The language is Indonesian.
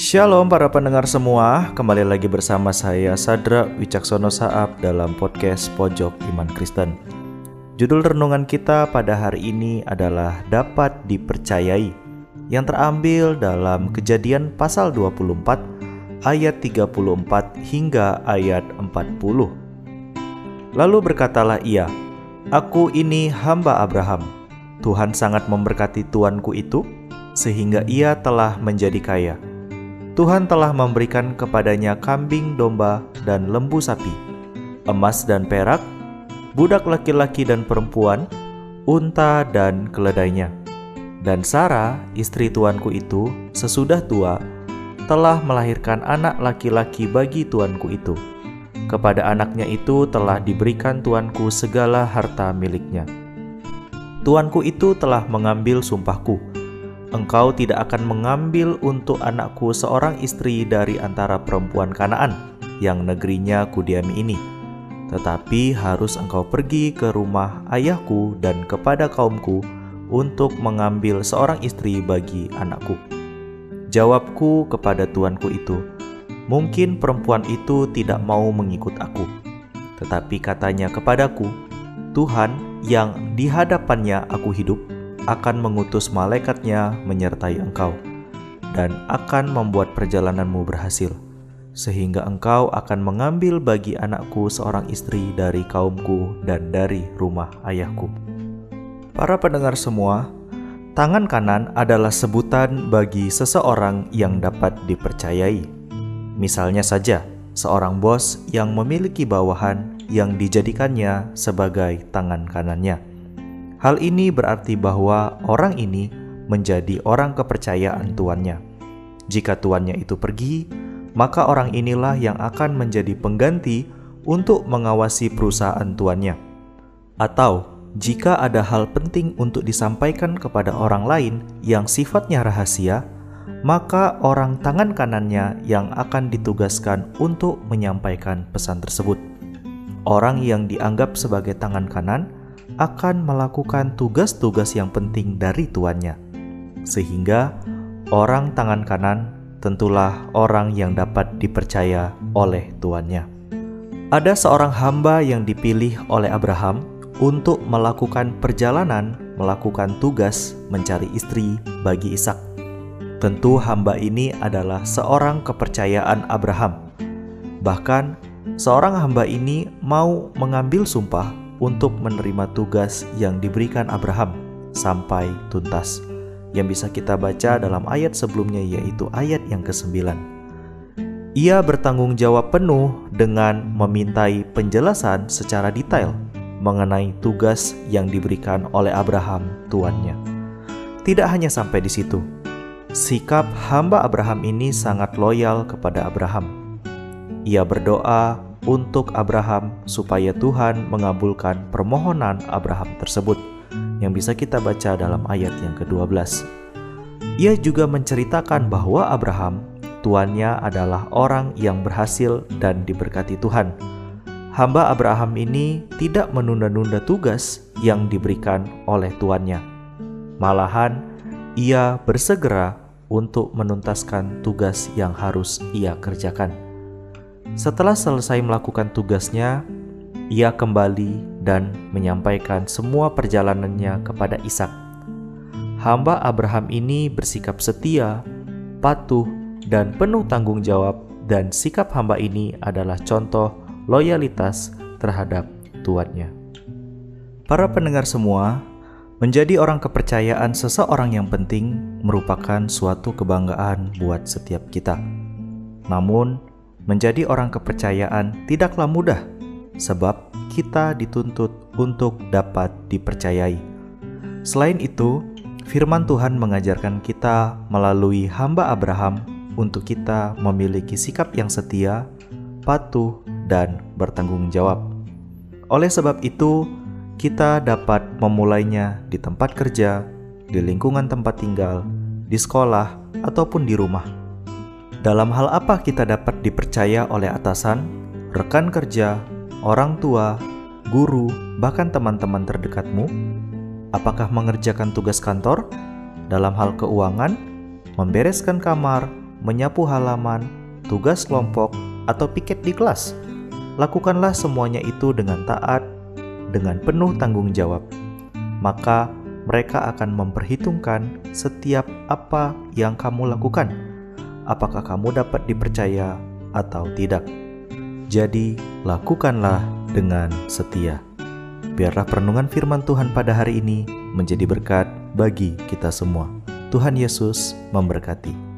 Shalom para pendengar semua, kembali lagi bersama saya Sadra Wicaksono Saab dalam podcast Pojok Iman Kristen. Judul renungan kita pada hari ini adalah dapat dipercayai yang terambil dalam Kejadian pasal 24 ayat 34 hingga ayat 40. Lalu berkatalah ia, "Aku ini hamba Abraham. Tuhan sangat memberkati tuanku itu sehingga ia telah menjadi kaya." Tuhan telah memberikan kepadanya kambing domba dan lembu sapi, emas dan perak, budak laki-laki dan perempuan, unta dan keledainya. Dan Sarah, istri tuanku itu, sesudah tua, telah melahirkan anak laki-laki bagi tuanku itu. Kepada anaknya itu telah diberikan tuanku segala harta miliknya. Tuanku itu telah mengambil sumpahku, Engkau tidak akan mengambil untuk anakku seorang istri dari antara perempuan Kanaan yang negerinya kudiami ini, tetapi harus engkau pergi ke rumah ayahku dan kepada kaumku untuk mengambil seorang istri bagi anakku. Jawabku kepada tuanku itu, mungkin perempuan itu tidak mau mengikut aku, tetapi katanya kepadaku, Tuhan yang di hadapannya aku hidup, akan mengutus malaikatnya menyertai engkau dan akan membuat perjalananmu berhasil, sehingga engkau akan mengambil bagi anakku seorang istri dari kaumku dan dari rumah ayahku. Para pendengar semua, tangan kanan adalah sebutan bagi seseorang yang dapat dipercayai. Misalnya saja, seorang bos yang memiliki bawahan yang dijadikannya sebagai tangan kanannya. Hal ini berarti bahwa orang ini menjadi orang kepercayaan tuannya. Jika tuannya itu pergi, maka orang inilah yang akan menjadi pengganti untuk mengawasi perusahaan tuannya. Atau jika ada hal penting untuk disampaikan kepada orang lain yang sifatnya rahasia, maka orang tangan kanannya yang akan ditugaskan untuk menyampaikan pesan tersebut. Orang yang dianggap sebagai tangan kanan akan melakukan tugas-tugas yang penting dari tuannya, sehingga orang tangan kanan tentulah orang yang dapat dipercaya oleh tuannya. Ada seorang hamba yang dipilih oleh Abraham untuk melakukan perjalanan, melakukan tugas mencari istri bagi Ishak. Tentu, hamba ini adalah seorang kepercayaan Abraham. Bahkan, seorang hamba ini mau mengambil sumpah untuk menerima tugas yang diberikan Abraham sampai tuntas. Yang bisa kita baca dalam ayat sebelumnya yaitu ayat yang ke-9. Ia bertanggung jawab penuh dengan memintai penjelasan secara detail mengenai tugas yang diberikan oleh Abraham tuannya. Tidak hanya sampai di situ. Sikap hamba Abraham ini sangat loyal kepada Abraham. Ia berdoa untuk Abraham supaya Tuhan mengabulkan permohonan Abraham tersebut yang bisa kita baca dalam ayat yang ke-12. Ia juga menceritakan bahwa Abraham tuannya adalah orang yang berhasil dan diberkati Tuhan. Hamba Abraham ini tidak menunda-nunda tugas yang diberikan oleh tuannya. Malahan, ia bersegera untuk menuntaskan tugas yang harus ia kerjakan. Setelah selesai melakukan tugasnya, ia kembali dan menyampaikan semua perjalanannya kepada Ishak. Hamba Abraham ini bersikap setia, patuh, dan penuh tanggung jawab, dan sikap hamba ini adalah contoh loyalitas terhadap tuannya. Para pendengar semua, menjadi orang kepercayaan seseorang yang penting merupakan suatu kebanggaan buat setiap kita. Namun, Menjadi orang kepercayaan tidaklah mudah, sebab kita dituntut untuk dapat dipercayai. Selain itu, firman Tuhan mengajarkan kita melalui hamba Abraham untuk kita memiliki sikap yang setia, patuh, dan bertanggung jawab. Oleh sebab itu, kita dapat memulainya di tempat kerja, di lingkungan tempat tinggal, di sekolah, ataupun di rumah. Dalam hal apa kita dapat dipercaya oleh atasan, rekan kerja, orang tua, guru, bahkan teman-teman terdekatmu? Apakah mengerjakan tugas kantor? Dalam hal keuangan, membereskan kamar, menyapu halaman, tugas kelompok, atau piket di kelas. Lakukanlah semuanya itu dengan taat, dengan penuh tanggung jawab. Maka mereka akan memperhitungkan setiap apa yang kamu lakukan. Apakah kamu dapat dipercaya atau tidak? Jadi, lakukanlah dengan setia. Biarlah perenungan firman Tuhan pada hari ini menjadi berkat bagi kita semua. Tuhan Yesus memberkati.